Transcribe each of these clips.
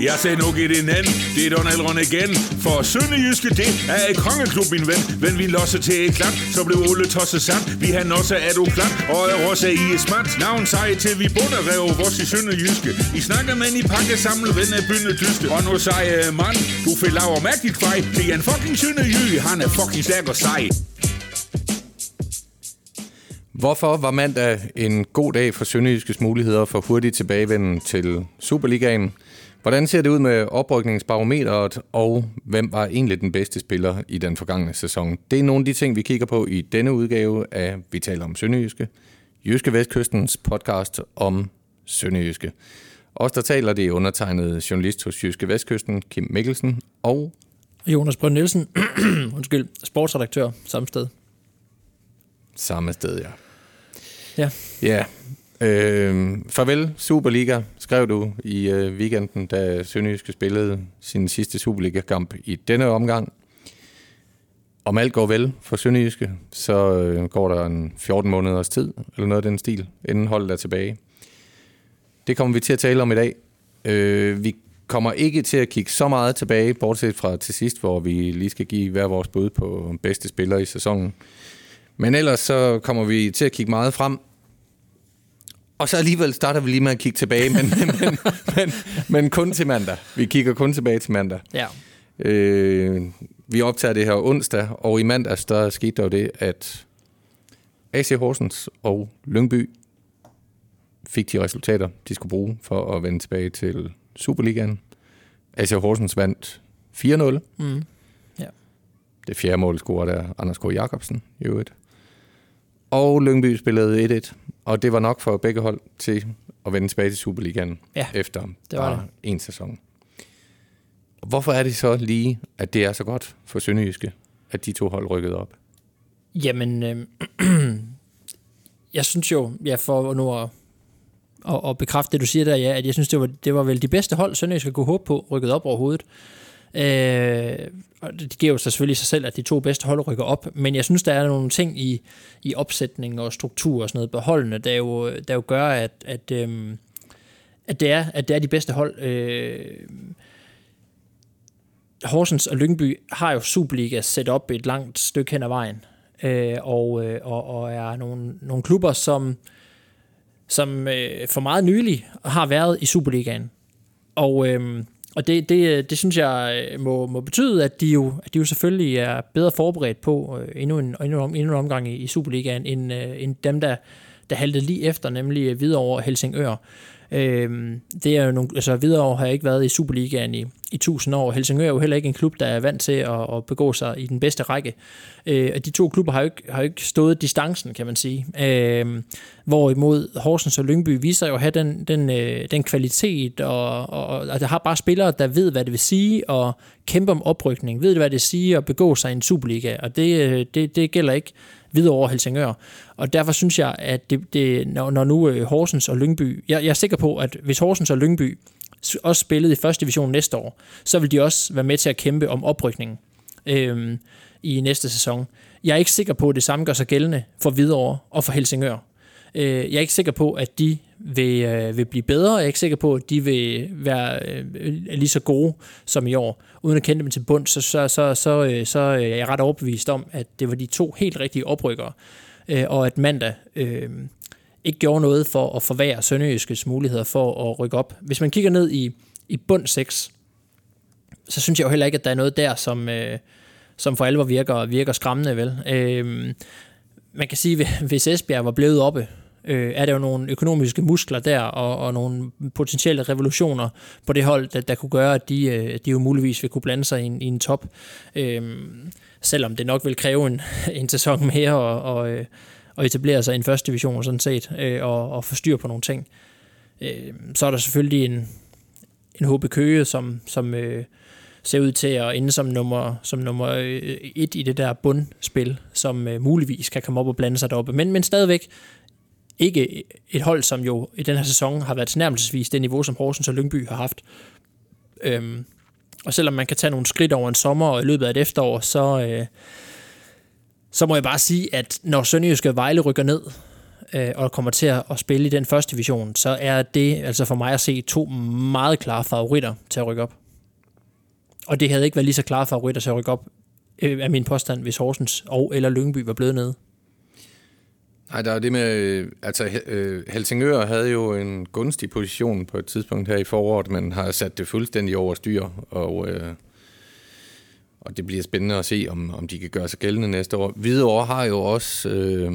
Jeg sagde nu giv det en anden, det er Donald Røn igen. For Sønderjyske, det er et kongeklub, min ven. Men vi losser til et klang, så blev Ole tosset sand. Vi har også er du og er også i et smart. Navn sej til vi bunder rev vores i Sønderjyske. I snakker med i pakke sammen, ven af bynde dyste. Og nu sej øh, mand, du får laver mærkeligt fej. Det er en fucking Sønderjy, han er fucking stærk og sej. Hvorfor var mandag en god dag for Sønderjyskes muligheder for hurtigt tilbagevenden til Superligaen? Hvordan ser det ud med oprykningsbarometeret, og hvem var egentlig den bedste spiller i den forgangne sæson? Det er nogle af de ting, vi kigger på i denne udgave af Vi taler om Sønderjyske, Jyske Vestkystens podcast om Sønderjyske. Os, der taler, det er undertegnet journalist hos Jyske Vestkysten, Kim Mikkelsen, og Jonas Brønd Nielsen, undskyld, sportsredaktør samme sted. Samme sted, ja. Ja. Ja. Øh, farvel Superliga, skrev du i øh, weekenden, da Sønderjyske spillede sin sidste Superliga-kamp i denne omgang. Om alt går vel for Sønderjyske, så øh, går der en 14 måneders tid, eller noget af den stil, inden holdet er tilbage. Det kommer vi til at tale om i dag. Øh, vi kommer ikke til at kigge så meget tilbage, bortset fra til sidst, hvor vi lige skal give hver vores bud på bedste spiller i sæsonen. Men ellers så kommer vi til at kigge meget frem. Og så alligevel starter vi lige med at kigge tilbage, men, men, men, men kun til mandag. Vi kigger kun tilbage til mandag. Ja. Øh, vi optager det her onsdag, og i mandags der skete der jo det, at AC Horsens og Lyngby fik de resultater, de skulle bruge for at vende tilbage til Superligaen. AC Horsens vandt 4-0. Mm. Ja. Det fjerde mål scorede der Anders K. Jacobsen i øvrigt. Og Lyngby spillede 1-1, og det var nok for begge hold til at vende tilbage til Superligaen Ja, efter det var bare en sæson. Hvorfor er det så lige, at det er så godt for Sønderjyske, at de to hold rykkede op? Jamen, øh, jeg synes jo, ja, for nu at, at, at bekræfte det, du siger der, ja, at jeg synes, det var, det var vel de bedste hold, Sønderjyske kunne håbe på, rykket op overhovedet. Øh, og det giver jo selvfølgelig sig selv, at de to bedste hold rykker op, men jeg synes, der er nogle ting i, i opsætning og struktur og sådan noget beholdende, der jo, der jo gør, at, at, øh, at, det er, at det er de bedste hold. Øh, Horsens og Lyngby har jo Superliga set op et langt stykke hen ad vejen, øh, og, øh, og, og er nogle, nogle klubber, som, som øh, for meget nylig har været i Superligaen. Og, øh, og det, det, øh, det synes jeg øh, må, må betyde, at de, jo, at de jo selvfølgelig er bedre forberedt på øh, endnu, en, endnu, en, endnu en omgang i, i Superligaen, end, øh, end dem, der, der haltede lige efter, nemlig videre over Helsingør. Øh, det er jo nogle, altså Hvidovre har ikke været i Superligaen i, i 1000 år. Helsingør er jo heller ikke en klub, der er vant til at, at begå sig i den bedste række. Øh, og de to klubber har jo ikke, har jo ikke stået distancen, kan man sige. Øh, hvorimod Horsens og Lyngby viser jo at have den, den, øh, den kvalitet, og, og, og der har bare spillere, der ved, hvad det vil sige, og kæmpe om oprykning, ved, hvad det vil sige at begå sig i en Superliga. Og det, øh, det, det gælder ikke videre over Helsingør. Og derfor synes jeg, at det, det, når, når nu øh, Horsens og Lyngby... Jeg, jeg er sikker på, at hvis Horsens og Lyngby også spillede i første division næste år, så vil de også være med til at kæmpe om oprykningen øh, i næste sæson. Jeg er ikke sikker på, at det samme gør sig gældende for Hvidovre og for Helsingør. Øh, jeg er ikke sikker på, at de vil, øh, vil blive bedre. Jeg er ikke sikker på, at de vil være øh, lige så gode som i år. Uden at kende dem til bund, så, så, så, så, øh, så øh, er jeg ret overbevist om, at det var de to helt rigtige oprykkere. Øh, og at mandag øh, ikke gjorde noget for at forvære Sønderjyskes muligheder for at rykke op. Hvis man kigger ned i, i bund 6, så synes jeg jo heller ikke, at der er noget der, som, øh, som for alvor virker, virker skræmmende. Vel? Øh, man kan sige, hvis Esbjerg var blevet oppe, øh, er der jo nogle økonomiske muskler der, og, og nogle potentielle revolutioner på det hold, der, der kunne gøre, at de, øh, de jo muligvis vil kunne blande sig i en, i en top. Øh, selvom det nok vil kræve en, en sæson mere og, og, øh, og etablere sig i en første division sådan set, øh, og, og få styr på nogle ting. Øh, så er der selvfølgelig en, en HB Køge, som, som øh, ser ud til at ende som nummer, som nummer øh, et i det der bundspil, som øh, muligvis kan komme op og blande sig deroppe. Men, men stadigvæk ikke et hold, som jo i den her sæson har været tilnærmelsesvis det niveau, som Horsens og Lyngby har haft. Øhm, og selvom man kan tage nogle skridt over en sommer og i løbet af et efterår, så, øh, så må jeg bare sige, at når Sønderjyske Vejle rykker ned, øh, og kommer til at spille i den første division, så er det altså for mig at se to meget klare favoritter til at rykke op. Og det havde ikke været lige så klare favoritter til at rykke op, øh, af min påstand, hvis Horsens og eller Lyngby var blevet nede. Nej, der er det med, øh, altså øh, Helsingør havde jo en gunstig position på et tidspunkt her i foråret, men har sat det fuldstændig over styr, og, øh, og det bliver spændende at se, om, om de kan gøre sig gældende næste år. Hvidovre har jo også, øh,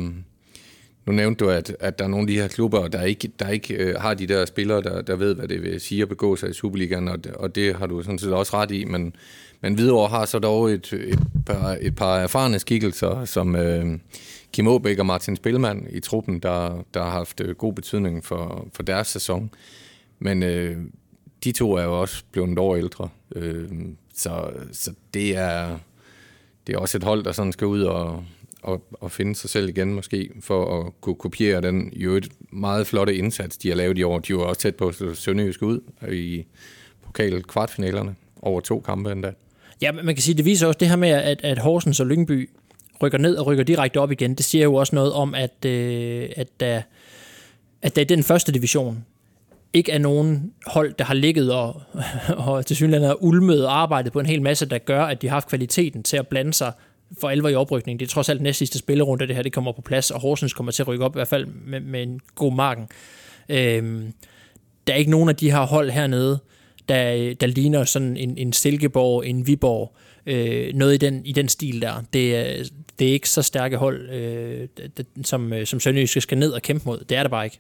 nu nævnte du, at, at der er nogle af de her klubber, der ikke, der ikke øh, har de der spillere, der, der ved, hvad det vil sige at begå sig i Superligaen, og, og det har du sådan set også ret i, men, men Hvidovre har så dog et, et, par, et par erfarne skikkelser, som... Øh, Kim Aabæk og Martin Spilman i truppen, der, der har haft øh, god betydning for, for deres sæson. Men øh, de to er jo også blevet et år ældre. Øh, så, så det er det er også et hold, der sådan skal ud og, og, og finde sig selv igen måske, for at kunne kopiere den jo et meget flotte indsats, de har lavet i år. De var også tæt på Sønderjysk ud i pokal kvartfinalerne over to kampe endda. Ja, man kan sige, det viser også det her med, at, at Horsens og Lyngby rykker ned og rykker direkte op igen, det siger jo også noget om, at, øh, at, der, at der i den første division ikke er nogen hold, der har ligget og, og til synligheden har ulmet og arbejdet på en hel masse, der gør, at de har haft kvaliteten til at blande sig for alvor i oprykningen. Det er trods alt næst sidste spillerunde, det her det kommer på plads, og Horsens kommer til at rykke op i hvert fald med, med en god marken. Øhm, der er ikke nogen af de her hold hernede, der, der ligner sådan en, en Silkeborg, en Viborg, øh, noget i den, i den stil der. Det det er ikke så stærke hold, øh, som, øh, som Sønderjyske skal ned og kæmpe mod. Det er det bare ikke.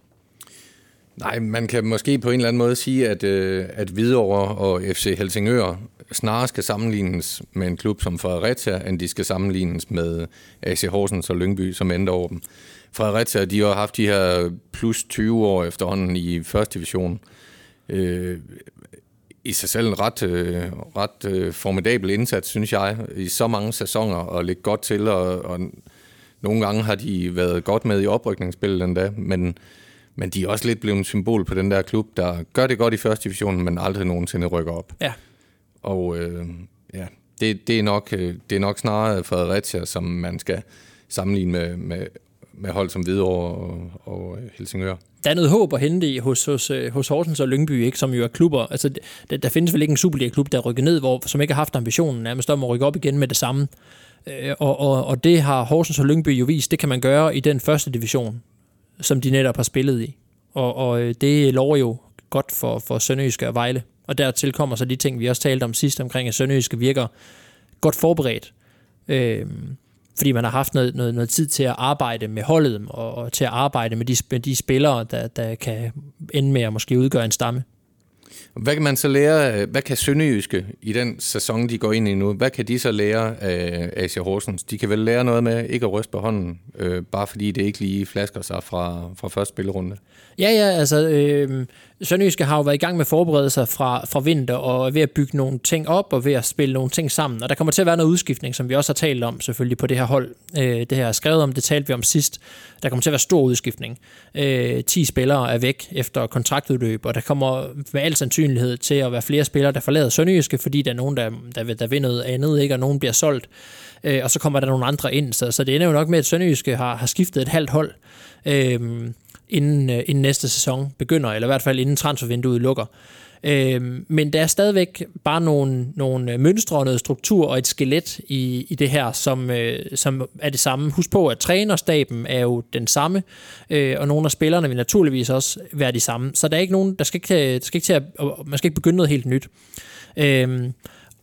Nej, man kan måske på en eller anden måde sige, at, øh, at Hvidovre og FC Helsingør snarere skal sammenlignes med en klub som Fredericia, end de skal sammenlignes med AC Horsens og Lyngby, som endte over dem. Fredericia, de har haft de her plus 20 år efterhånden i første division. Øh, i sig selv en ret, øh, ret øh, formidabel indsats, synes jeg, i så mange sæsoner og ligge godt til, og, og nogle gange har de været godt med i oprykningsspillet endda, men, men de er også lidt blevet en symbol på den der klub, der gør det godt i første division, men aldrig nogensinde rykker op. Ja. Og øh, ja, det, det, er nok, øh, det er nok snarere Fredericia, som man skal sammenligne med, med, med hold som Hvidovre og, og øh, Helsingør der er noget håb at hente i hos, hos, øh, hos Horsens og Lyngby, ikke, som jo er klubber. Altså, der, der findes vel ikke en Superliga-klub, der rykker ned, hvor, som ikke har haft ambitionen nærmest om at rykke op igen med det samme. Øh, og, og, og det har Horsens og Lyngby jo vist, det kan man gøre i den første division, som de netop har spillet i. Og, og det lover jo godt for, for Sønderjyske og Vejle. Og dertil kommer så de ting, vi også talte om sidst omkring, at Sønderjyske virker godt forberedt. Øh, fordi man har haft noget, noget, noget tid til at arbejde med holdet, og, og til at arbejde med de, med de spillere, der, der kan ende med at måske udgøre en stamme. Hvad kan man så lære, hvad kan Sønderjyske i den sæson, de går ind i nu, hvad kan de så lære af Asia Horsens? De kan vel lære noget med ikke at ryste på hånden, øh, bare fordi det ikke lige flasker sig fra, fra første spillerunde? Ja, ja, altså øh, Sønderjyske har jo været i gang med forberedelser fra, fra vinter, og er ved at bygge nogle ting op, og ved at spille nogle ting sammen. Og der kommer til at være noget udskiftning, som vi også har talt om selvfølgelig på det her hold. Øh, det her er skrevet om, det talte vi om sidst. Der kommer til at være stor udskiftning. Øh, 10 spillere er væk efter kontraktudløb, og der kommer med al sandsynlighed til at være flere spillere, der forlader Sønderjyske, fordi der er nogen, der, der, der vil noget andet, ikke? og nogen bliver solgt. Øh, og så kommer der nogle andre ind, så, så det ender jo nok med, at Sønderjyske har, har skiftet et halvt hold. Øh, inden, øh, inden næste sæson begynder, eller i hvert fald inden transfervinduet lukker. Øh, men der er stadigvæk bare nogle, nogle mønstre og noget struktur og et skelet i, i det her, som, øh, som er det samme. Husk på, at trænerstaben er jo den samme, øh, og nogle af spillerne vil naturligvis også være de samme. Så der er ikke nogen, der skal ikke, øh, der skal ikke til at, man skal ikke begynde noget helt nyt. Øh,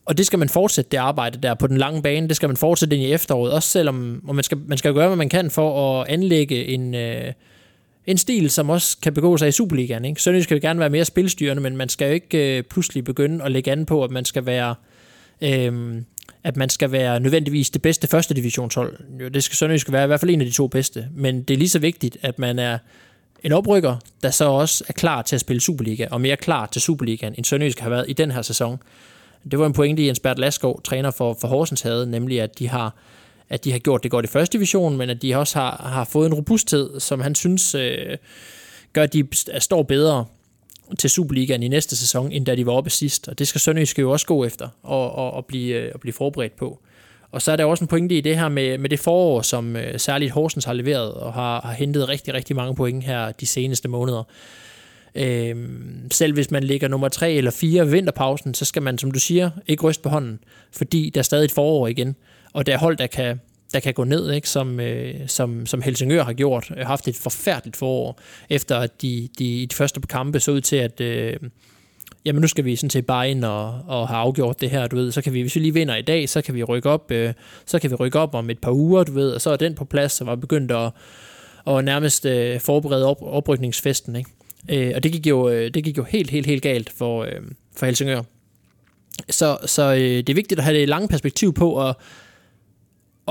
og det skal man fortsætte, det arbejde der på den lange bane. Det skal man fortsætte ind i efteråret, også selvom og man skal, man skal gøre, hvad man kan for at anlægge en, øh, en stil, som også kan begå sig i Superligaen. Ikke? Sønderjysk skal gerne være mere spilstyrende, men man skal jo ikke øh, pludselig begynde at lægge an på, at man skal være... Øh, at man skal være nødvendigvis det bedste første divisionshold. Jo, det skal Sønderjysk være i hvert fald en af de to bedste. Men det er lige så vigtigt, at man er en oprykker, der så også er klar til at spille Superliga, og mere klar til Superligaen, end Sønderjysk har været i den her sæson. Det var en pointe, Jens Bert Laskov, træner for, for Horsens, havde, nemlig at de har at de har gjort det godt i første division, men at de også har, har fået en robusthed, som han synes øh, gør, at de står bedre til Superligaen i næste sæson, end da de var oppe sidst. Og det skal Sønderjyske jo også gå efter og, og, og, blive, øh, og blive forberedt på. Og så er der også en pointe i det her med, med det forår, som øh, særligt Horsens har leveret og har, har hentet rigtig, rigtig mange point her de seneste måneder. Øh, selv hvis man ligger nummer 3 eller 4 vinterpausen, så skal man, som du siger, ikke ryste på hånden, fordi der er stadig et forår igen. Og der er hold, der kan, der kan gå ned, ikke? Som, øh, som, som Helsingør har gjort. Har haft et forfærdeligt forår, efter at de, de i de første kampe så ud til, at øh, jamen nu skal vi sådan set bare ind og, og have afgjort det her, du ved. Så kan vi, hvis vi lige vinder i dag, så kan vi rykke op, øh, så kan vi rykke op om et par uger, du ved, og så er den på plads, og var begyndt at, og nærmest øh, forberede op, oprykningsfesten, ikke? Øh, og det gik, jo, øh, det gik jo helt, helt, helt galt for, øh, for Helsingør. Så, så øh, det er vigtigt at have det lange perspektiv på og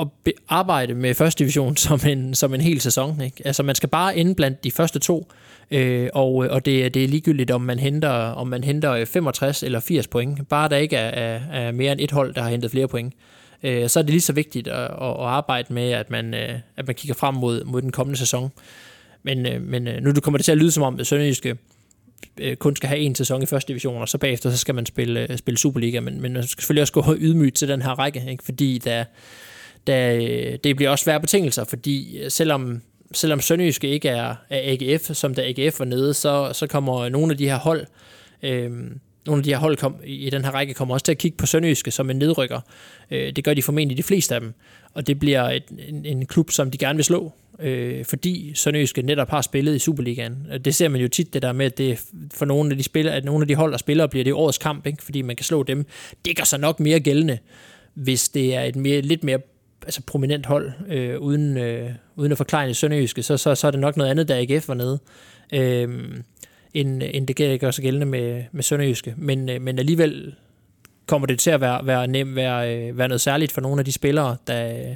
at arbejde med første division som en, som en hel sæson. Ikke? Altså man skal bare ende blandt de første to, øh, og, og det, det er ligegyldigt, om man, henter, om man henter øh, 65 eller 80 point. Bare der ikke er, er, er mere end et hold, der har hentet flere point. Øh, så er det lige så vigtigt at, at, at arbejde med, at man, øh, at man kigger frem mod, mod den kommende sæson. Men, øh, men nu nu kommer det til at lyde som om, at Sønderjyske kun skal have en sæson i første division, og så bagefter så skal man spille, spille Superliga, men, men man skal selvfølgelig også gå ydmygt til den her række, ikke? fordi der, da øh, det bliver også svære betingelser, fordi øh, selvom, selvom Sønderjyske ikke er, er AGF, som da AGF var nede, så, så kommer nogle af de her hold, øh, nogle af de her hold kom, i den her række kommer også til at kigge på Sønderjyske som en nedrykker. Øh, det gør de formentlig de fleste af dem, og det bliver et, en, en klub, som de gerne vil slå, øh, fordi Sønderjyske netop har spillet i Superligaen. Det ser man jo tit, det der med, at det for nogle af de spillere, at nogle af de hold, der spiller, bliver det årets kamp, ikke? fordi man kan slå dem. Det gør sig nok mere gældende, hvis det er et mere, lidt mere altså prominent hold, øh, uden, øh, uden at forklare Sønderjyske, så, så, så er det nok noget andet, der AGF var nede, øh, end, end det gør sig gældende med, med Sønderjyske. Men, øh, men alligevel kommer det til at være, være, nem, være, øh, være noget særligt for nogle af de spillere, der,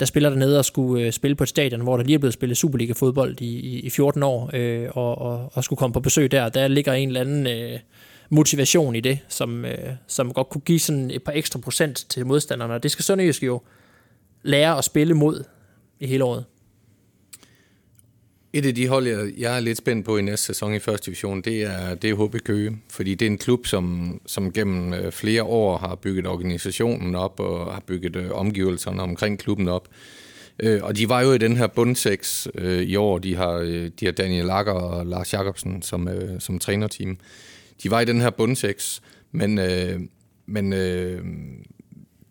der spiller dernede og skulle øh, spille på et stadion, hvor der lige er blevet spillet Superliga-fodbold i, i, i 14 år, øh, og, og, og skulle komme på besøg der. Der ligger en eller anden øh, motivation i det, som, øh, som godt kunne give sådan et par ekstra procent til modstanderne. Og det skal Sønderjysk jo lære at spille mod i hele året. Et af de hold, jeg, jeg er lidt spændt på i næste sæson i første division, det er, det er HB Køge. Fordi det er en klub, som, som gennem øh, flere år har bygget organisationen op og har bygget øh, omgivelserne omkring klubben op. Øh, og de var jo i den her bundseks øh, i år. De har, øh, de har Daniel Lager og Lars Jakobsen som, som trænerteam. De var i den her bundseks, men, men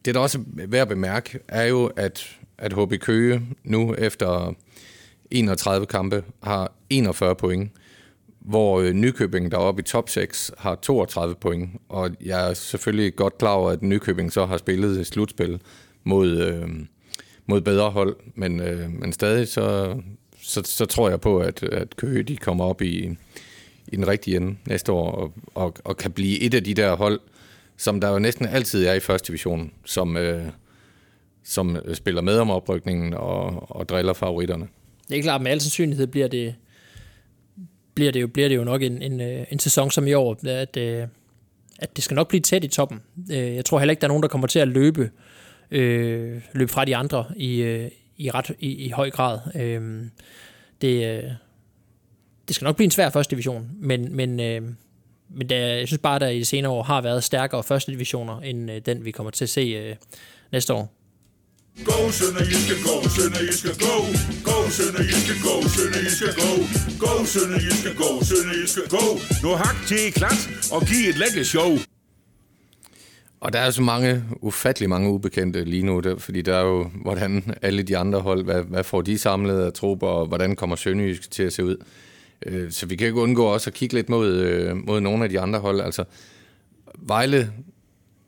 det, der også er værd at bemærke, er jo, at, at HB Køge nu efter 31 kampe har 41 point, hvor øh, Nykøbing, der er oppe i top 6, har 32 point. Og jeg er selvfølgelig godt klar over, at Nykøbing så har spillet et slutspil mod, øh, mod bedre hold, men, øh, men stadig så, så, så tror jeg på, at, at Køge de kommer op i, i den rigtige ende næste år, og, og, og kan blive et af de der hold, som der jo næsten altid er i første division, som, øh, som øh, spiller med om oprykningen og, og driller favoritterne. Det er klart, med al sandsynlighed bliver det, bliver det, jo, bliver det jo nok en, en, øh, en sæson som i år, at, øh, at det skal nok blive tæt i toppen. Jeg tror heller ikke, der er nogen, der kommer til at løbe, øh, løbe fra de andre i, i, ret, i, i høj grad. Øh, det, det skal nok blive en svær første division, men, men, øh, men der, jeg synes bare, at der i de senere år har været stærkere første divisioner, end øh, den, vi kommer til at se øh, næste år. Go, Sønderjyske, go, Sønderjyske, go. Go, Sønderjyske, go, Sønderjyske, go. Go, Sønderjyske, go, Sønderjyske, go. Nu hak til klat og giv et lækker show. Og der er så mange, ufattelig mange ubekendte lige nu, der, fordi der er jo, hvordan alle de andre hold, hvad, hvad får de samlet af trupper, og hvordan kommer Sønderjysk til at se ud. Øh, så vi kan ikke undgå også at kigge lidt mod, øh, mod nogle af de andre hold. Altså, Vejle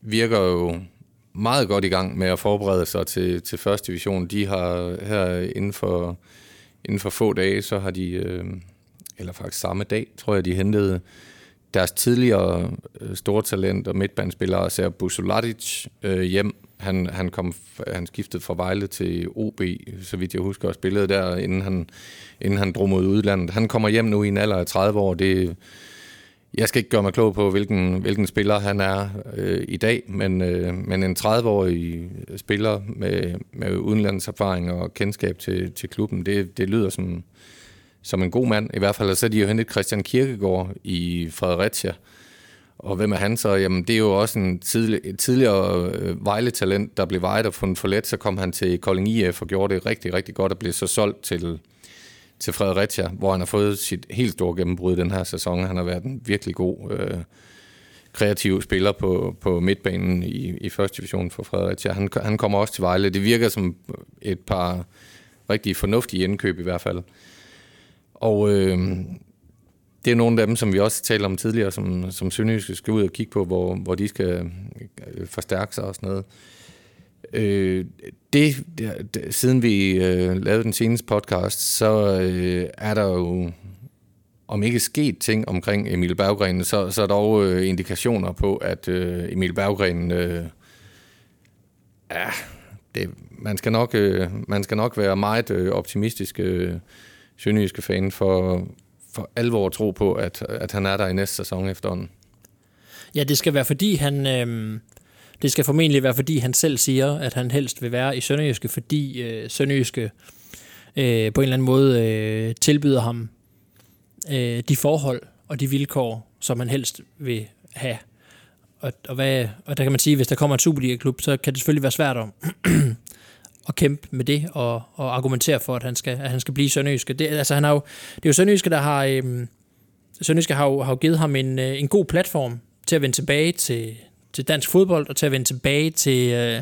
virker jo meget godt i gang med at forberede sig til, til første division. De har her inden for, inden for få dage, så har de, øh, eller faktisk samme dag, tror jeg, de hentede deres tidligere øh, store talent og midtbandspillere, Ser Busulatic, øh, hjem. Han, han, kom, han skiftede fra Vejle til OB, så vidt jeg husker, og spillede der, inden han, inden han drog mod udlandet. Han kommer hjem nu i en alder af 30 år. Det, jeg skal ikke gøre mig klog på, hvilken, hvilken spiller han er øh, i dag, men, øh, men en 30-årig spiller med, med udenlandserfaring og kendskab til, til klubben, det, det lyder som, som en god mand. I hvert fald så er de jo hentet Christian Kirkegaard i Fredericia, og hvem er han så? Jamen, det er jo også en tidlig, tidligere øh, Vejle-talent, der blev vejet og fundet for let. Så kom han til Kolding IF og gjorde det rigtig, rigtig godt og blev så solgt til, til Fredericia, hvor han har fået sit helt store gennembrud den her sæson. Han har været en virkelig god øh, kreativ spiller på, på midtbanen i, i første division for Fredericia. Han, han kommer også til Vejle. Det virker som et par rigtig fornuftige indkøb i hvert fald. Og øh, det er nogle af dem, som vi også talte om tidligere, som, som synes, skal ud og kigge på, hvor, hvor de skal øh, forstærke sig og sådan noget. Øh, det, det, siden vi øh, lavede den seneste podcast, så øh, er der jo om ikke sket ting omkring Emil Berggren, så, så er der dog øh, indikationer på, at øh, Emil Berggren, øh, ja, det, man, skal nok, øh, man skal nok være meget øh, optimistisk øh, sønderjyske fan for, for alvor tro på, at, at han er der i næste sæson efterhånden. Ja, det skal være fordi han... Øh, det skal formentlig være fordi han selv siger, at han helst vil være i Sønderjyske, fordi øh, Sønderjyske øh, på en eller anden måde øh, tilbyder ham øh, de forhold og de vilkår, som han helst vil have. Og, og, hvad, og der kan man sige, at hvis der kommer en Superliga-klub, så kan det selvfølgelig være svært at, at kæmpe med det og, og argumentere for, at han skal, at han skal blive Sønderjyske. Det, altså, han har jo, det er jo Sønderjyske, der har... Øh, Sønderjyske har jo, har jo givet ham en, øh, en god platform til at vende tilbage til, til dansk fodbold og til at vende tilbage til, øh,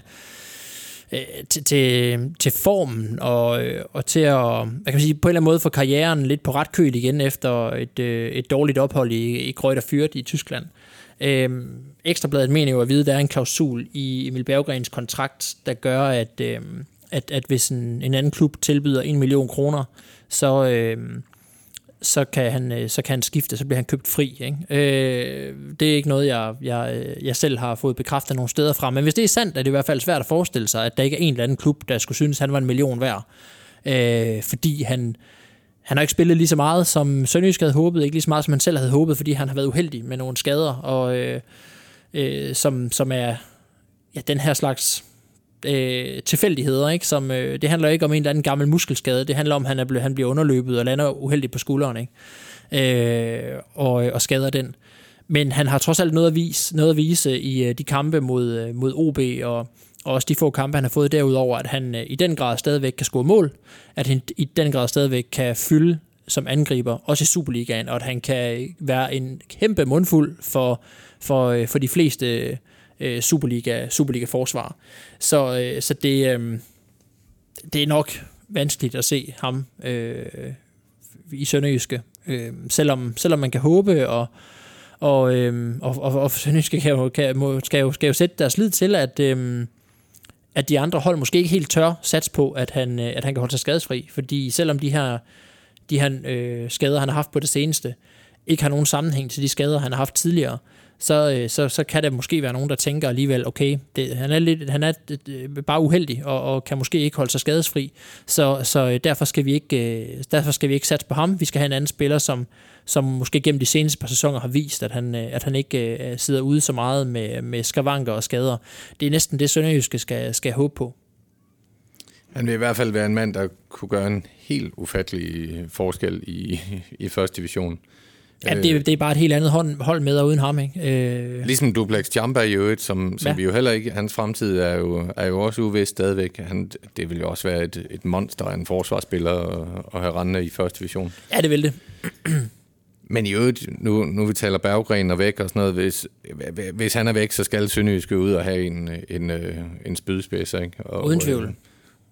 øh, til, til, til formen og, øh, og til at hvad kan man sige, på en eller anden måde få karrieren lidt på ret køl igen efter et, øh, et dårligt ophold i, i Grøjt Fyrt i Tyskland. Øh, Øhm, Ekstrabladet mener jo at vide, at der er en klausul i Emil Berggrens kontrakt, der gør, at, øhm, at, at hvis en, en anden klub tilbyder en million kroner, så, øhm, så kan han, øh, så kan han skifte, så bliver han købt fri. Ikke? Øh, det er ikke noget, jeg, jeg, øh, jeg selv har fået bekræftet nogle steder fra, men hvis det er sandt, er det i hvert fald svært at forestille sig, at der ikke er en eller anden klub, der skulle synes, at han var en million værd. Øh, fordi han, han har ikke spillet lige så meget, som Sønderjysk havde håbet, ikke lige så meget, som han selv havde håbet, fordi han har været uheldig med nogle skader, og øh, øh, som, som er ja, den her slags øh, tilfældigheder, ikke? Som, øh, det handler ikke om en eller anden gammel muskelskade, det handler om, at han, er blevet, han bliver underløbet og lander uheldigt på skulderen, ikke? Øh, og, og skader den. Men han har trods alt noget at vise, noget at vise i øh, de kampe mod, øh, mod OB, og, og også de få kampe, han har fået derudover, at han øh, i den grad stadigvæk kan score mål, at han i den grad stadigvæk kan fylde som angriber, også i Superligaen, og at han kan øh, være en kæmpe mundfuld for, for, øh, for de fleste øh, Superliga, Superliga-forsvar. Så, øh, så det, øh, det er nok vanskeligt at se ham øh, i Sønderjyske. Øh, selvom, selvom man kan håbe, og, og, øh, og, og, og Sønderjyske kan jo, kan, må, skal, jo, skal jo sætte deres lid til, at, øh, at de andre hold måske ikke helt tør sats på, at han, øh, at han kan holde sig skadesfri. Fordi selvom de her, de her øh, skader, han har haft på det seneste, ikke har nogen sammenhæng til de skader, han har haft tidligere, så, øh, så, så kan der måske være nogen, der tænker alligevel, okay, det, han er, lidt, han er øh, øh, bare uheldig, og, og kan måske ikke holde sig skadesfri, så, så derfor, skal vi ikke, derfor skal vi ikke satse på ham. Vi skal have en anden spiller, som, som måske gennem de seneste par sæsoner har vist, at han, at han ikke sidder ude så meget med, med skavanker og skader. Det er næsten det, Sønderjyske skal, skal håbe på. Han vil i hvert fald være en mand, der kunne gøre en helt ufattelig forskel i, i første division. Ja, det, det er bare et helt andet hold, hold med og uden ham, ikke? Øh. Ligesom Duplex Jamba i øvrigt, som, som ja. vi jo heller ikke... Hans fremtid er jo, er jo også uvist stadigvæk. Han, det vil jo også være et, et monster af en forsvarsspiller at, have rendende i første division. Ja, det vil det. Men i øvrigt, nu, nu vi taler Berggren og væk og sådan noget, hvis, hvis han er væk, så skal Sønderjyske ud og have en, en, en, en spydspids, ikke? Og, Uden tvivl. Øh,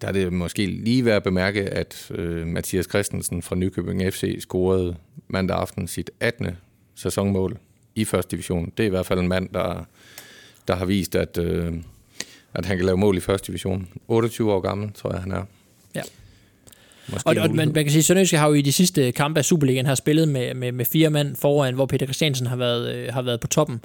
der er det måske lige værd at bemærke, at øh, Mathias Christensen fra Nykøbing FC scorede mandag aften sit 18. sæsonmål i første division. Det er i hvert fald en mand, der, der har vist, at, øh, at han kan lave mål i første division. 28 år gammel, tror jeg, han er. Ja. Måske og, og man, man kan sige, at Sønderjyske har jo i de sidste kampe af Superligaen har spillet med, med, med fire mand foran, hvor Peter Christiansen har været, øh, har været på toppen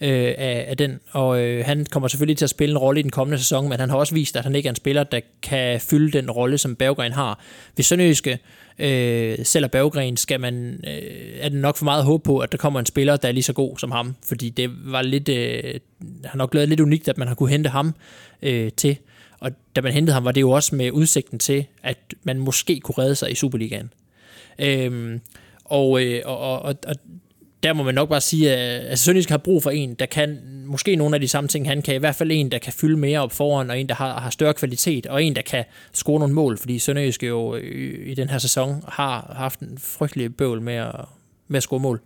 øh, af, af den. Og øh, han kommer selvfølgelig til at spille en rolle i den kommende sæson, men han har også vist, at han ikke er en spiller, der kan fylde den rolle, som Berggren har. Hvis Sønderjyske øh, sælger Berggren, skal man, øh, er det nok for meget håb på, at der kommer en spiller, der er lige så god som ham. Fordi det var lidt, øh, har nok lavet lidt unikt, at man har kunne hente ham øh, til. Og da man hentede ham, var det jo også med udsigten til, at man måske kunne redde sig i Superligaen. Øhm, og, øh, og, og, og der må man nok bare sige, at altså, Sønderjysk har brug for en, der kan måske nogle af de samme ting, han kan. I hvert fald en, der kan fylde mere op foran, og en, der har, har større kvalitet, og en, der kan score nogle mål, fordi Sønderjysk jo i, i den her sæson har haft en frygtelig bøvl med at, med at score mål.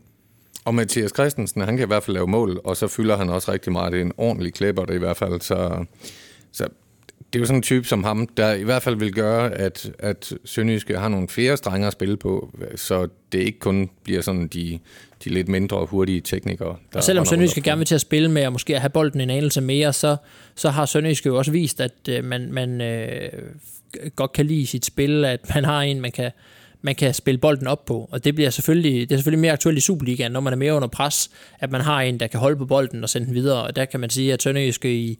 Og Mathias Christensen, han kan i hvert fald lave mål, og så fylder han også rigtig meget. Det er en ordentlig klipper, det i hvert fald. Så, så det er jo sådan en type som ham, der i hvert fald vil gøre, at, at Sønderjyske har nogle flere strenge at spille på, så det ikke kun bliver sådan de, de lidt mindre hurtige teknikere. Der og selvom Sønderjyske gerne vil til at spille med, og måske have bolden en anelse mere, så, så har Sønderjyske jo også vist, at øh, man, man øh, godt kan lide sit spil, at man har en, man kan, man kan spille bolden op på. Og det bliver selvfølgelig, det er selvfølgelig mere aktuelt i Superligaen, når man er mere under pres, at man har en, der kan holde på bolden og sende den videre. Og der kan man sige, at Sønderjyske i,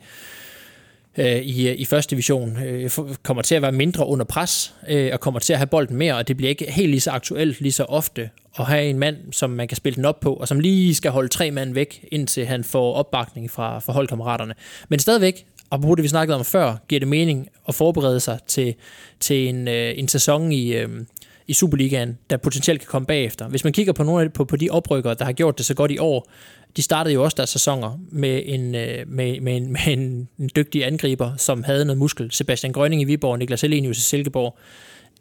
øh, i, øh, i første division øh, kommer til at være mindre under pres øh, og kommer til at have bolden mere, og det bliver ikke helt lige så aktuelt lige så ofte at have en mand, som man kan spille den op på, og som lige skal holde tre mand væk, indtil han får opbakning fra, fra holdkammeraterne. Men stadigvæk, og på det vi snakkede om før, giver det mening at forberede sig til, til en, øh, en sæson i, øh, i Superligaen, der potentielt kan komme bagefter. Hvis man kigger på nogle af, på, på de oprykkere, der har gjort det så godt i år, de startede jo også deres sæsoner med en, øh, med, med en, med en, en dygtig angriber, som havde noget muskel. Sebastian Grønning i Viborg, Niklas Helenius i Silkeborg.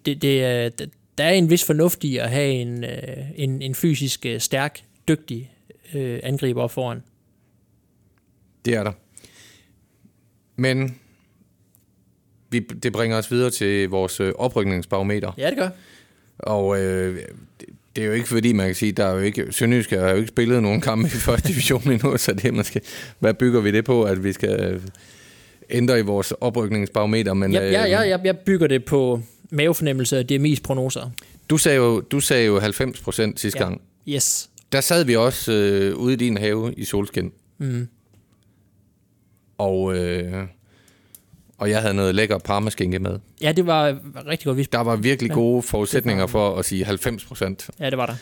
Det, det, der er en vis fornuft i at have en, øh, en, en fysisk øh, stærk, dygtig øh, angriber op foran. Det er der. Men vi, det bringer os videre til vores oprykningsbarometer. Ja, det gør. Og øh, det er jo ikke fordi, man kan sige, der er jo ikke, Sønderjysk har jo ikke spillet nogen kampe i første division endnu, så det er måske, hvad bygger vi det på, at vi skal ændre i vores oprykningsbarometer? Men, ja, ja, ja, jeg, jeg bygger det på mavefornemmelse og DMI's prognoser. Du sagde jo, du sagde jo 90 procent sidste ja. gang. Yes. Der sad vi også øh, ude i din have i solskin. Mm. Og øh, og jeg havde noget lækker parmaskinke med. Ja, det var rigtig godt. Der var virkelig gode forudsætninger for at sige 90 procent. Ja, det var der.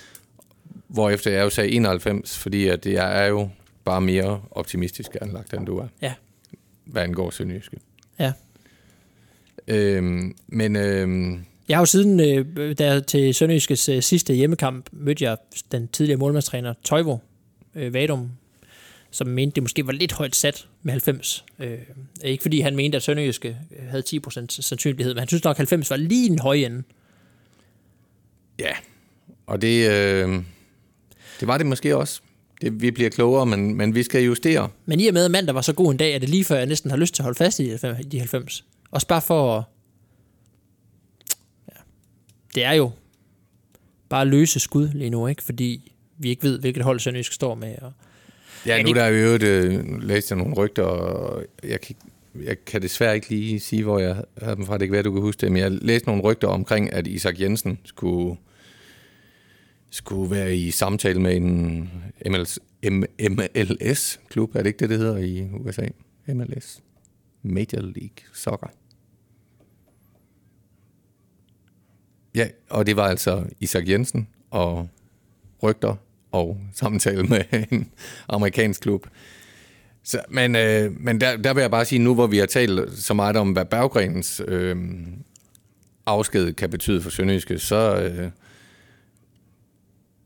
Hvorefter jeg jo sagde 91, fordi at jeg er jo bare mere optimistisk anlagt, end du er. Ja. Hvad angår Sønderjyske. Ja. Øhm, men... Øhm, jeg har jo siden, øh, der til Sønderjyskes øh, sidste hjemmekamp, mødte jeg den tidligere målmandstræner Toivo øh, Vadum, som mente, det måske var lidt højt sat med 90. Øh, ikke fordi han mente, at Sønderjyske havde 10% sandsynlighed, men han synes nok, at 90 var lige en høj ende. Ja, og det, øh, det var det måske også. Det, vi bliver klogere, men, men vi skal justere. Men i og med, at mandag var så god en dag, er det lige før, jeg næsten har lyst til at holde fast i de 90. Også bare for Ja, det er jo bare løse skud lige nu, ikke? Fordi vi ikke ved, hvilket hold Sønderjysk står med, og Ja, nu der er jo øh, læst nogle rygter, og jeg kan, jeg kan desværre ikke lige sige, hvor jeg havde dem fra. Det kan være, du kan huske det, men jeg læste nogle rygter omkring, at Isak Jensen skulle, skulle være i samtale med en MLS, MLS-klub. Er det ikke det, det hedder i USA? MLS. Major League Soccer. Ja, og det var altså Isak Jensen og rygter og samtale med en amerikansk klub. Så, men øh, men der, der vil jeg bare sige, nu hvor vi har talt så meget om, hvad Berggrenens øh, afsked kan betyde for Sønderjyske, så øh,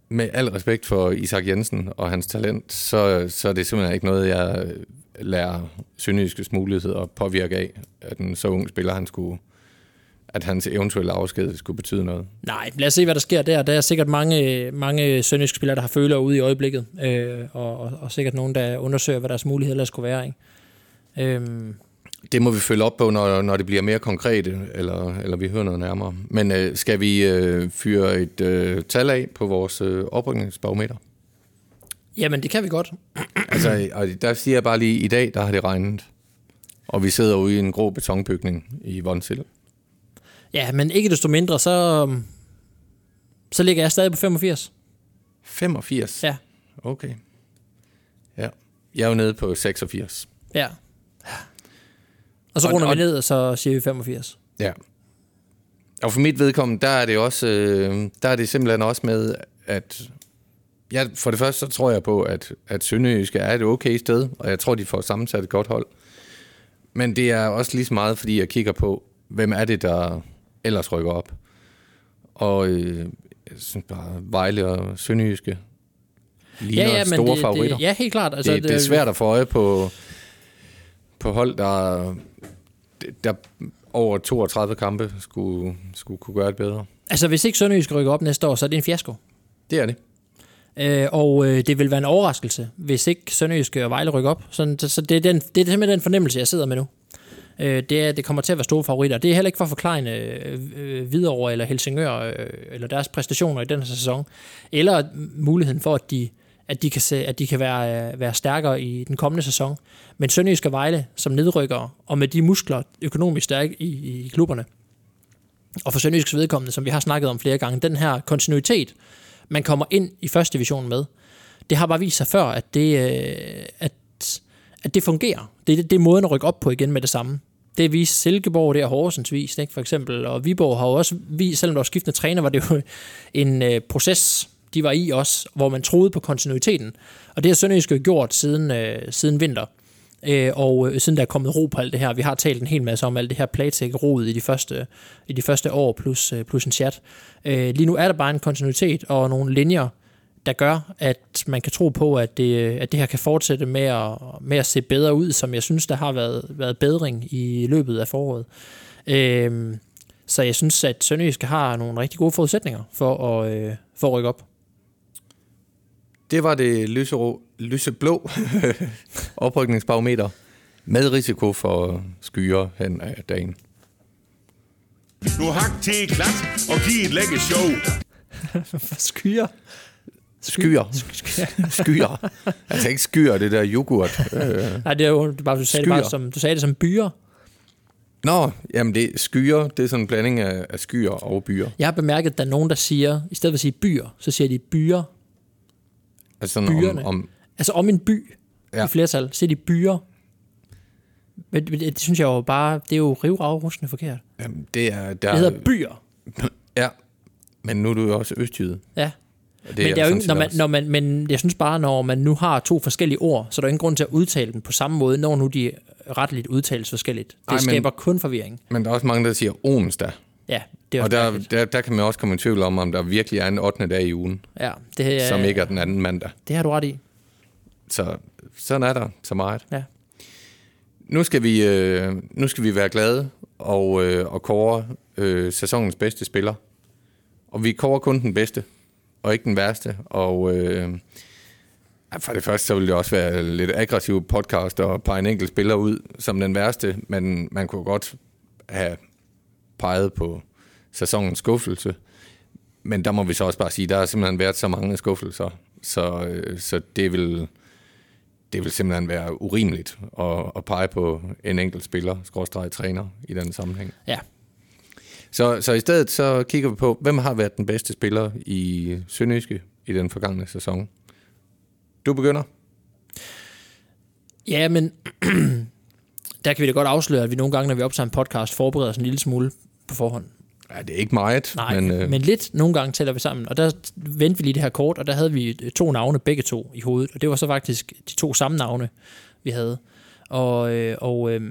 med al respekt for Isak Jensen og hans talent, så, så er det simpelthen ikke noget, jeg øh, lærer Sønderjyskes mulighed at påvirke af, at en så ung spiller, han skulle at hans eventuelle afsked skulle betyde noget. Nej, lad os se, hvad der sker der. Der er sikkert mange, mange sønderjyske spillere, der har føler ude i øjeblikket, øh, og, og, og sikkert nogen, der undersøger, hvad deres muligheder ellers skulle være. Ikke? Øhm. Det må vi følge op på, når, når det bliver mere konkret, eller, eller vi hører noget nærmere. Men øh, skal vi øh, fyre et øh, tal af på vores øh, oprykningsbarometer? Jamen, det kan vi godt. altså, og der siger jeg bare lige, i dag, der har det regnet. Og vi sidder ude i en grå betonbygning i Vonsild. Ja, men ikke desto mindre, så, så ligger jeg stadig på 85. 85? Ja. Okay. Ja. Jeg er jo nede på 86. Ja. Og så runder og, vi ned, og så siger vi 85. Ja. Og for mit vedkommende, der er det også, øh, der er det simpelthen også med, at ja, for det første, så tror jeg på, at, at Sønderjyske er et okay sted, og jeg tror, de får sammensat et godt hold. Men det er også lige så meget, fordi jeg kigger på, hvem er det, der ellers rykker op. Og øh, jeg synes bare, Vejle og Sønderjyske. ligner ja, ja, store det, favoritter. Det, ja, helt klart. Altså, det, det, det er svært at få øje på, på hold, der, der over 32 kampe skulle, skulle kunne gøre det bedre. Altså, hvis ikke Sønderjysk rykker op næste år, så er det en fiasko. Det er det. Øh, og øh, det vil være en overraskelse, hvis ikke Sønderjysk og Vejle rykker op. Så, så det, er den, det er simpelthen den fornemmelse, jeg sidder med nu. Øh, det, er, det kommer til at være store favoritter. Det er heller ikke for at forklare øh, øh, Hvidovre eller Helsingør øh, eller deres præstationer i den her sæson, eller muligheden for, at de, at de kan, se, at de kan være, øh, være stærkere i den kommende sæson. Men Sønderjysk og Vejle som nedrykker, og med de muskler økonomisk stærke i, i klubberne, og for Sønderjysk vedkommende, som vi har snakket om flere gange, den her kontinuitet, man kommer ind i første division med, det har bare vist sig før, at det, øh, at, at det fungerer. Det, det, det er måden at rykke op på igen med det samme. Det viste Silkeborg, det er Horsens vist, ikke, for eksempel. Og Viborg har jo også vist, selvom der var skiftende træner, var det jo en øh, proces, de var i også, hvor man troede på kontinuiteten. Og det har Sønderjysk gjort siden, øh, siden vinter. Øh, og øh, siden der er kommet ro på alt det her. Vi har talt en hel masse om alt det her playtech roet i de første, i de første år, plus, øh, plus en chat. Øh, lige nu er der bare en kontinuitet og nogle linjer, der gør, at man kan tro på, at det, at det her kan fortsætte med at, med at se bedre ud, som jeg synes, der har været, været bedring i løbet af foråret. Øh, så jeg synes, at Sønderjysk har nogle rigtig gode forudsætninger for at, øh, for at rykke op. Det var det lyserå, lyseblå oprykningsbarometer med risiko for skyer hen af dagen. Nu hak til klat og giv et lække show. skyer? Skyer. skyer. Altså ikke skyer, det der yoghurt. Nej, det er jo bare, du sagde, det bare som, du sagde det som byer. Nå, jamen det skyer, det er sådan en blanding af, af skyer og byer. Jeg har bemærket, at der er nogen, der siger, i stedet for at sige byer, så siger de byer. Altså sådan byerne. Om, om, altså om en by ja. i flertal, siger de byer. Men det, det synes jeg jo bare, det er jo rivragrussende forkert. Jamen, det er... Der, det hedder byer. Ja, men nu er du jo også østjyde. Ja. Det men, det er jo ikke, når man, når man, men jeg synes bare, når man nu har to forskellige ord, så er der ingen grund til at udtale dem på samme måde, når nu de retteligt udtales forskelligt. Det Ej, skaber men, kun forvirring. Men der er også mange, der siger onsdag. Ja, det er Og der, der, der kan man også komme i tvivl om, om der virkelig er en 8. dag i ugen, ja, det er, som ikke er den anden mandag. Det har du ret i. Så sådan er der så meget. Ja. Nu skal vi, øh, nu skal vi være glade og, øh, og kåre øh, sæsonens bedste spiller. Og vi kårer kun den bedste, og ikke den værste. Og øh, for det første, så ville det også være lidt aggressiv podcast og pege en enkelt spiller ud som den værste, men man kunne godt have peget på sæsonens skuffelse. Men der må vi så også bare sige, der har simpelthen været så mange skuffelser, så, øh, så det vil det vil simpelthen være urimeligt at, at pege på en enkelt spiller, skråstrej træner i den sammenhæng. Ja. Så, så i stedet så kigger vi på, hvem har været den bedste spiller i Sønderjyske i den forgangne sæson. Du begynder. Ja, men der kan vi da godt afsløre, at vi nogle gange, når vi optager en podcast, forbereder os en lille smule på forhånd. Ja, det er ikke meget. Nej, men, øh... men lidt nogle gange tæller vi sammen. Og der vendte vi lige det her kort, og der havde vi to navne, begge to, i hovedet. Og det var så faktisk de to samme navne, vi havde. Og, øh, og øh,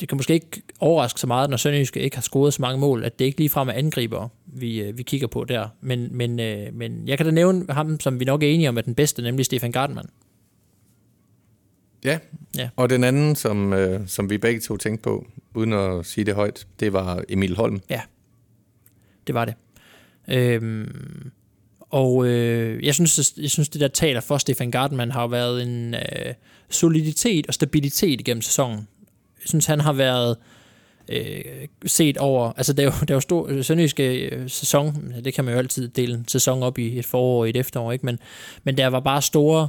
det kan måske ikke overraske så meget, når Sønderjyske ikke har scoret så mange mål, at det ikke ligefrem er angriber, vi, øh, vi kigger på der. Men, men, øh, men jeg kan da nævne ham, som vi nok er enige om er den bedste, nemlig Stefan Gartmann. Ja. ja, og den anden, som, øh, som vi begge to tænkte på, uden at sige det højt, det var Emil Holm. Ja, det var det. Øhm, og øh, jeg, synes, jeg synes, det der taler for Stefan Gartmann har været en øh, soliditet og stabilitet gennem sæsonen. Jeg synes, han har været øh, set over, altså det er jo, det er jo stor sønderjyske øh, sæson, det kan man jo altid dele en sæson op i et forår og et efterår, ikke? Men, men der var bare store,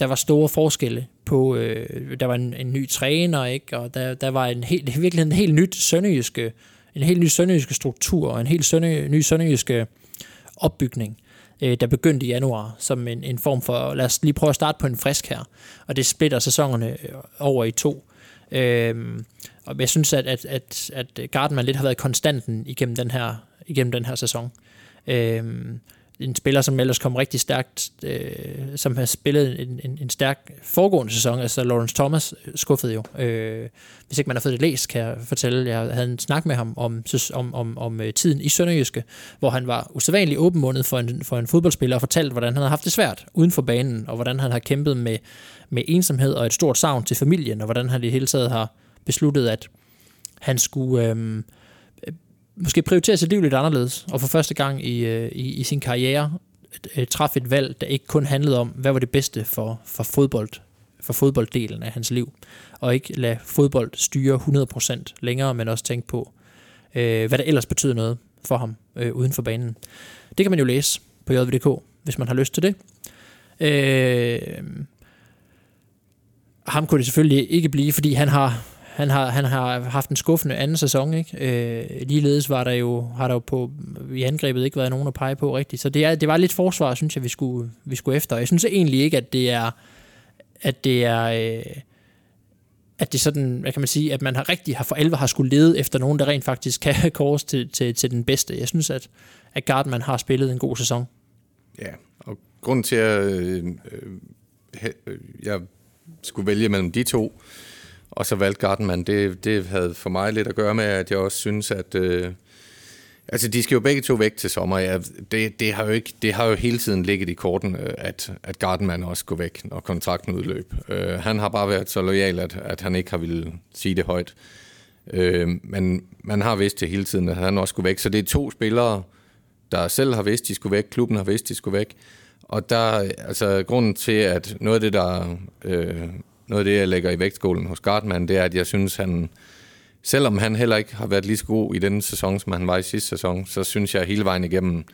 der var store forskelle på, øh, der var en, en ny træner, ikke? og der, der var en helt, virkelig en helt nyt sønderjyske, en helt ny sønderjyske struktur, og en helt sønderjyske, ny sønderjyske opbygning, øh, der begyndte i januar, som en, en form for, lad os lige prøve at starte på en frisk her, og det splitter sæsonerne øh, over i to. Øh, og jeg synes, at, at, at, at Gardner lidt har været konstanten igennem den her, igennem den her sæson. Øh, en spiller, som ellers kom rigtig stærkt, øh, som har spillet en, en, en stærk foregående sæson, altså Lawrence Thomas øh, skuffede jo. Øh, hvis ikke man har fået det læst, kan jeg fortælle, jeg havde en snak med ham om, om, om, om øh, tiden i Sønderjyske, hvor han var usædvanligt åbenmundet for en, for en fodboldspiller og fortalte, hvordan han havde haft det svært uden for banen, og hvordan han har kæmpet med, med ensomhed og et stort savn til familien, og hvordan han i hele taget har besluttet, at han skulle... Øh, måske prioritere sit liv lidt anderledes, og for første gang i, øh, i, i sin karriere øh, træffe et valg, der ikke kun handlede om, hvad var det bedste for, for fodbold, for fodbolddelen af hans liv, og ikke lade fodbold styre 100% længere, men også tænke på, øh, hvad der ellers betyder noget for ham øh, uden for banen. Det kan man jo læse på jvd.dk, hvis man har lyst til det. Øh, ham kunne det selvfølgelig ikke blive, fordi han har han har, han har haft en skuffende anden sæson, ikke? Øh, ligeledes var der jo, har der jo på, i angrebet ikke været nogen at pege på rigtigt. Så det, er, det var lidt forsvar, synes jeg, vi skulle, vi skulle efter. Jeg synes egentlig ikke, at det er, at det er, øh, at det sådan, hvad kan man sige, at man har rigtig har for alvor har skulle lede efter nogen, der rent faktisk kan kores til, til, til den bedste. Jeg synes, at, at Gardman har spillet en god sæson. Ja, og grund til, at øh, øh, jeg skulle vælge mellem de to, og så valgte Gardenman. Det, det havde for mig lidt at gøre med, at jeg også synes, at... Øh, altså, de skal jo begge to væk til sommer. Ja, det, det, har jo ikke, det har jo hele tiden ligget i korten, at, at Gardenman også går væk, når kontrakten udløb. Øh, han har bare været så lojal, at, at han ikke har ville sige det højt. Øh, men man har vidst det hele tiden, at han også skulle væk. Så det er to spillere, der selv har vidst, de skulle væk. Klubben har vidst, de skulle væk. Og der, altså, grunden til, at noget af det, der øh, noget af det, jeg lægger i vægtskålen hos Gardman, det er, at jeg synes, han, selvom han heller ikke har været lige så god i denne sæson, som han var i sidste sæson, så synes jeg hele vejen igennem,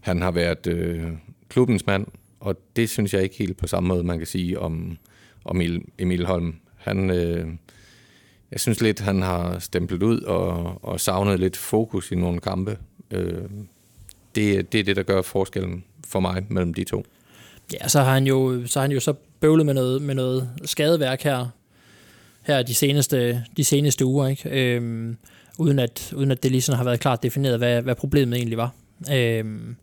han har været øh, klubbens mand, og det synes jeg ikke helt på samme måde, man kan sige om, om Emil Holm. Han, øh, jeg synes lidt, han har stemplet ud og, og savnet lidt fokus i nogle kampe. Øh, det, det er det, der gør forskellen for mig mellem de to. Ja, så har han jo så, har han jo så bøvlet med noget, med noget skadeværk her, her de seneste, de seneste uger, ikke? Øhm, uden, at, uden at det lige har været klart defineret, hvad, hvad problemet egentlig var. Øhm,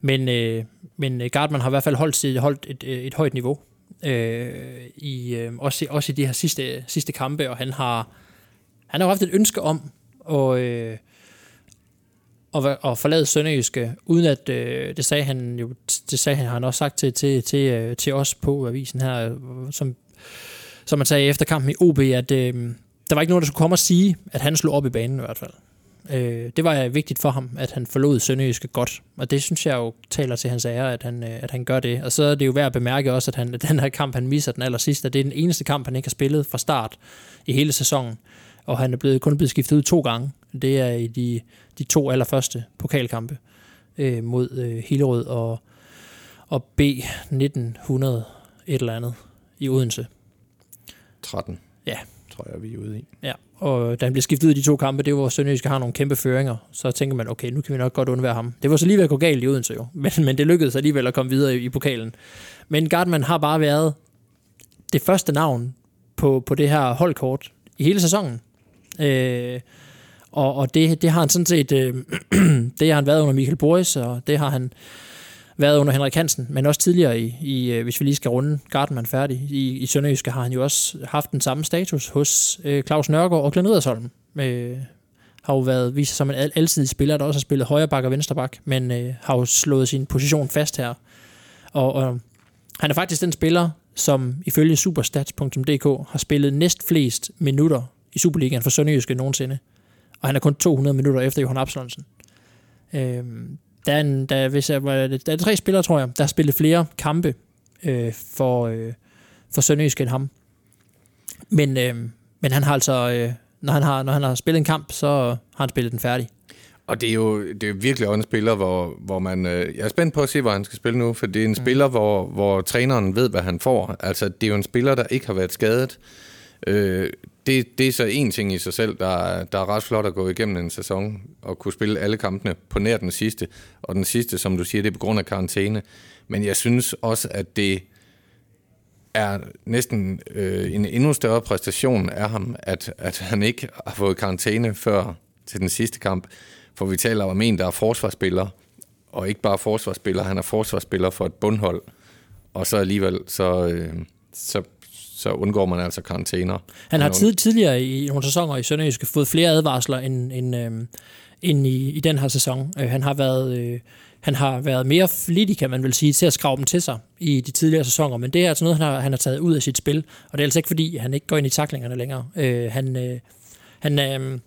men, øh, men Gardman har i hvert fald holdt, holdt et, et højt niveau, øh, i, øh, også, også i de her sidste, sidste kampe, og han har, han har haft et ønske om at, øh, at, at forlade Sønderjyske, uden at, øh, det sagde han jo, det sagde han, han også sagt til, til, til, øh, til os på avisen her, som, som man sagde efter kampen i OB, at øh, der var ikke nogen, der skulle komme og sige, at han slog op i banen i hvert fald. Øh, det var vigtigt for ham, at han forlod Sønderjyske godt, og det synes jeg jo taler til hans ære, at han, øh, at han gør det. Og så er det jo værd at bemærke også, at, han, at den her kamp, han misser den aller sidste, det er den eneste kamp, han ikke har spillet fra start i hele sæsonen, og han er blevet, kun blevet skiftet ud to gange. Det er i de de to allerførste pokalkampe øh, mod øh, Hillerød og, og B 1900 et eller andet i Odense. 13. Ja. Tror jeg, vi er ude i. Ja, og da han blev skiftet ud i de to kampe, det var Sønderjyske har nogle kæmpe føringer, så tænker man, okay, nu kan vi nok godt undvære ham. Det var så lige ved at gå galt i Odense jo, men, men det lykkedes alligevel at komme videre i, i pokalen. Men Gardman har bare været det første navn på, på det her holdkort i hele sæsonen. Øh, og, og det, det har han sådan set, øh, det har han været under Michael Boris, og det har han været under Henrik Hansen, men også tidligere, i, i øh, hvis vi lige skal runde Gardenman færdig, i, i Sønderjyske har han jo også haft den samme status hos øh, Claus Nørgaard og Glenn Edersholm. Øh, har jo været vist som en alsidig spiller, der også har spillet højre bak og venstre bak, men øh, har jo slået sin position fast her. Og, og han er faktisk den spiller, som ifølge superstats.dk har spillet næst flest minutter i Superligaen for Sønderjyske nogensinde og han er kun 200 minutter efter Johan Absalonsen. Øh, der, er en, der, hvis jeg, der er tre spillere, tror jeg, der har spillet flere kampe øh, for, øh, for Sønderjysk end ham. Men, øh, men han har altså, øh, når, han har, når han har spillet en kamp, så har han spillet den færdig. Og det er jo det er virkelig også en spiller, hvor, hvor man... Øh, jeg er spændt på at se, hvor han skal spille nu, for det er en mm. spiller, hvor, hvor træneren ved, hvad han får. Altså, det er jo en spiller, der ikke har været skadet. Øh, det, det er så en ting i sig selv, der, der er ret flot at gå igennem en sæson og kunne spille alle kampene på nær den sidste. Og den sidste, som du siger, det er på grund af karantæne. Men jeg synes også, at det er næsten øh, en endnu større præstation af ham, at, at han ikke har fået karantæne før til den sidste kamp. For vi taler om en, der er forsvarsspiller, og ikke bare forsvarsspiller, han er forsvarsspiller for et bundhold, og så alligevel, så, øh, så, så undgår man altså karantæner. Han har Men tid, tidligere i nogle sæsoner i Sønderjyske fået flere advarsler end, end, øh, end i, i den her sæson. Øh, han har været... Øh, han har været mere flittig, kan man vel sige, til at skrave dem til sig i de tidligere sæsoner, men det er altså noget, han har, han har taget ud af sit spil, og det er altså ikke fordi, han ikke går ind i taklingerne længere. Øh, han, øh, han, øh,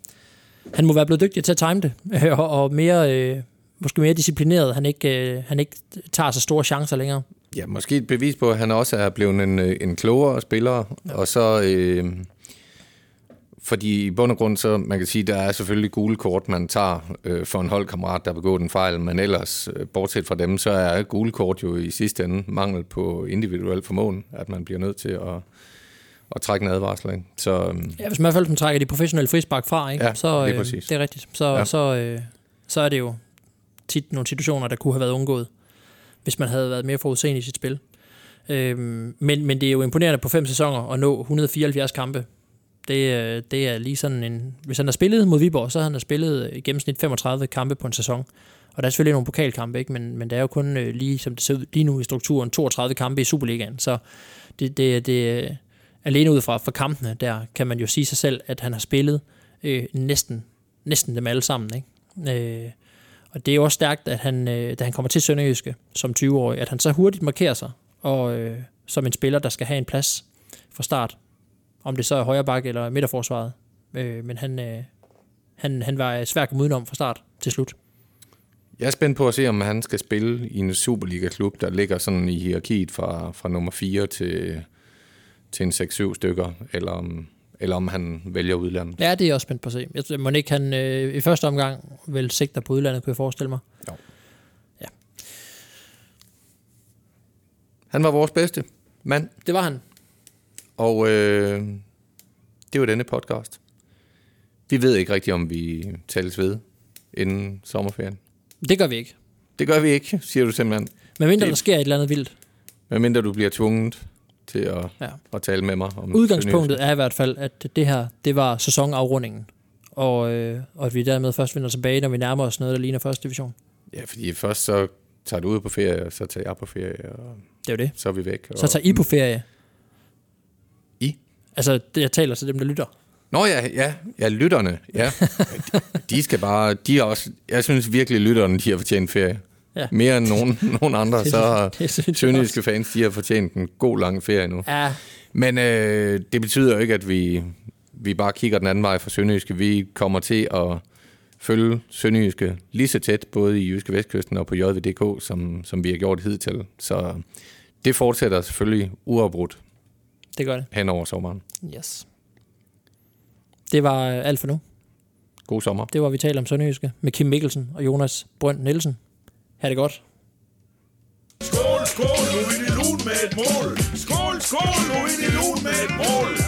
han må være blevet dygtig til at time det, øh, og, og mere, øh, måske mere disciplineret. Han ikke, øh, han ikke tager så store chancer længere. Ja, måske et bevis på, at han også er blevet en, øh, en klogere spiller, ja. og så... Øh, fordi i bund og grund, så man kan sige, der er selvfølgelig gule kort, man tager øh, for en holdkammerat, der har begået en fejl, men ellers, øh, bortset fra dem, så er gule kort jo i sidste ende mangel på individuel formåen, at man bliver nødt til at, at trække en advarsel. Ikke? Så, øh, Ja, hvis man i hvert fald trækker de professionelle frispark fra, ikke? Ja, så øh, præcis. det er rigtigt. Så, ja. så, øh, så er det jo tit nogle situationer, der kunne have været undgået, hvis man havde været mere forudseende i sit spil. Øhm, men, men det er jo imponerende på fem sæsoner at nå 174 kampe. Det, øh, det er lige sådan en... Hvis han har spillet mod Viborg, så har han har spillet øh, i gennemsnit 35 kampe på en sæson. Og der er selvfølgelig nogle pokalkampe, ikke? Men, men det er jo kun øh, lige, som det ser ud lige nu i strukturen, 32 kampe i Superligaen. Så det, det, det alene ud fra, fra kampene, der kan man jo sige sig selv, at han har spillet øh, næsten, næsten dem alle sammen. Ikke? Øh, og det er jo også stærkt, at han, øh, da han kommer til Sønderjyske som 20-årig, at han så hurtigt markerer sig, og øh, som en spiller, der skal have en plads fra start. Om det så er højre bak eller midterforsvaret. Øh, men han, øh, han, han var svær at komme udenom fra start til slut. Jeg er spændt på at se, om han skal spille i en Superliga-klub, der ligger sådan i hierarkiet fra, fra nummer 4 til, til en 6-7 stykker, eller om, eller om han vælger udlandet. Ja, det er jeg også spændt på at se. Jeg må ikke han øh, i første omgang vel sigter på udlandet, kunne jeg forestille mig. Han var vores bedste mand, Det var han. og øh, det var denne podcast. Vi ved ikke rigtigt, om vi tales ved inden sommerferien. Det gør vi ikke. Det gør vi ikke, siger du simpelthen. Men mindre Det- der sker et eller andet vildt. Medmindre du bliver tvunget til at, Ja. at tale med mig om Udgangspunktet er i hvert fald, at det her, det var sæsonafrundingen. Og, øh, og at vi dermed først vender tilbage, når vi nærmer os noget, der ligner første division. Ja, fordi først så tager du ud på ferie, og så tager jeg på ferie, og Det er jo det. så er vi væk. Så tager I på ferie. I? Altså, jeg taler til dem, der lytter. Nå ja, ja, ja, lytterne, ja. De, de skal bare, de er også, jeg synes virkelig, lytterne, de har fortjent ferie. Ja. Mere end nogen, nogen andre, Det- så har sønderjyske fans, de har fortjent en god lang ferie nu. Ja, Men øh, det betyder jo ikke, at vi, vi bare kigger den anden vej fra Sønderjyske. Vi kommer til at følge Sønderjyske lige så tæt, både i Jyske Vestkysten og på JVDK, som, som vi har gjort hidtil. Så det fortsætter selvfølgelig uafbrudt det gør det. hen over sommeren. Yes. Det var alt for nu. God sommer. Det var, vi talte om Sønderjyske med Kim Mikkelsen og Jonas Brønd Nielsen. Ha' det godt. Skål, skål, nu er det lun med et mål. Skål, skål, nu er det lun med et mål.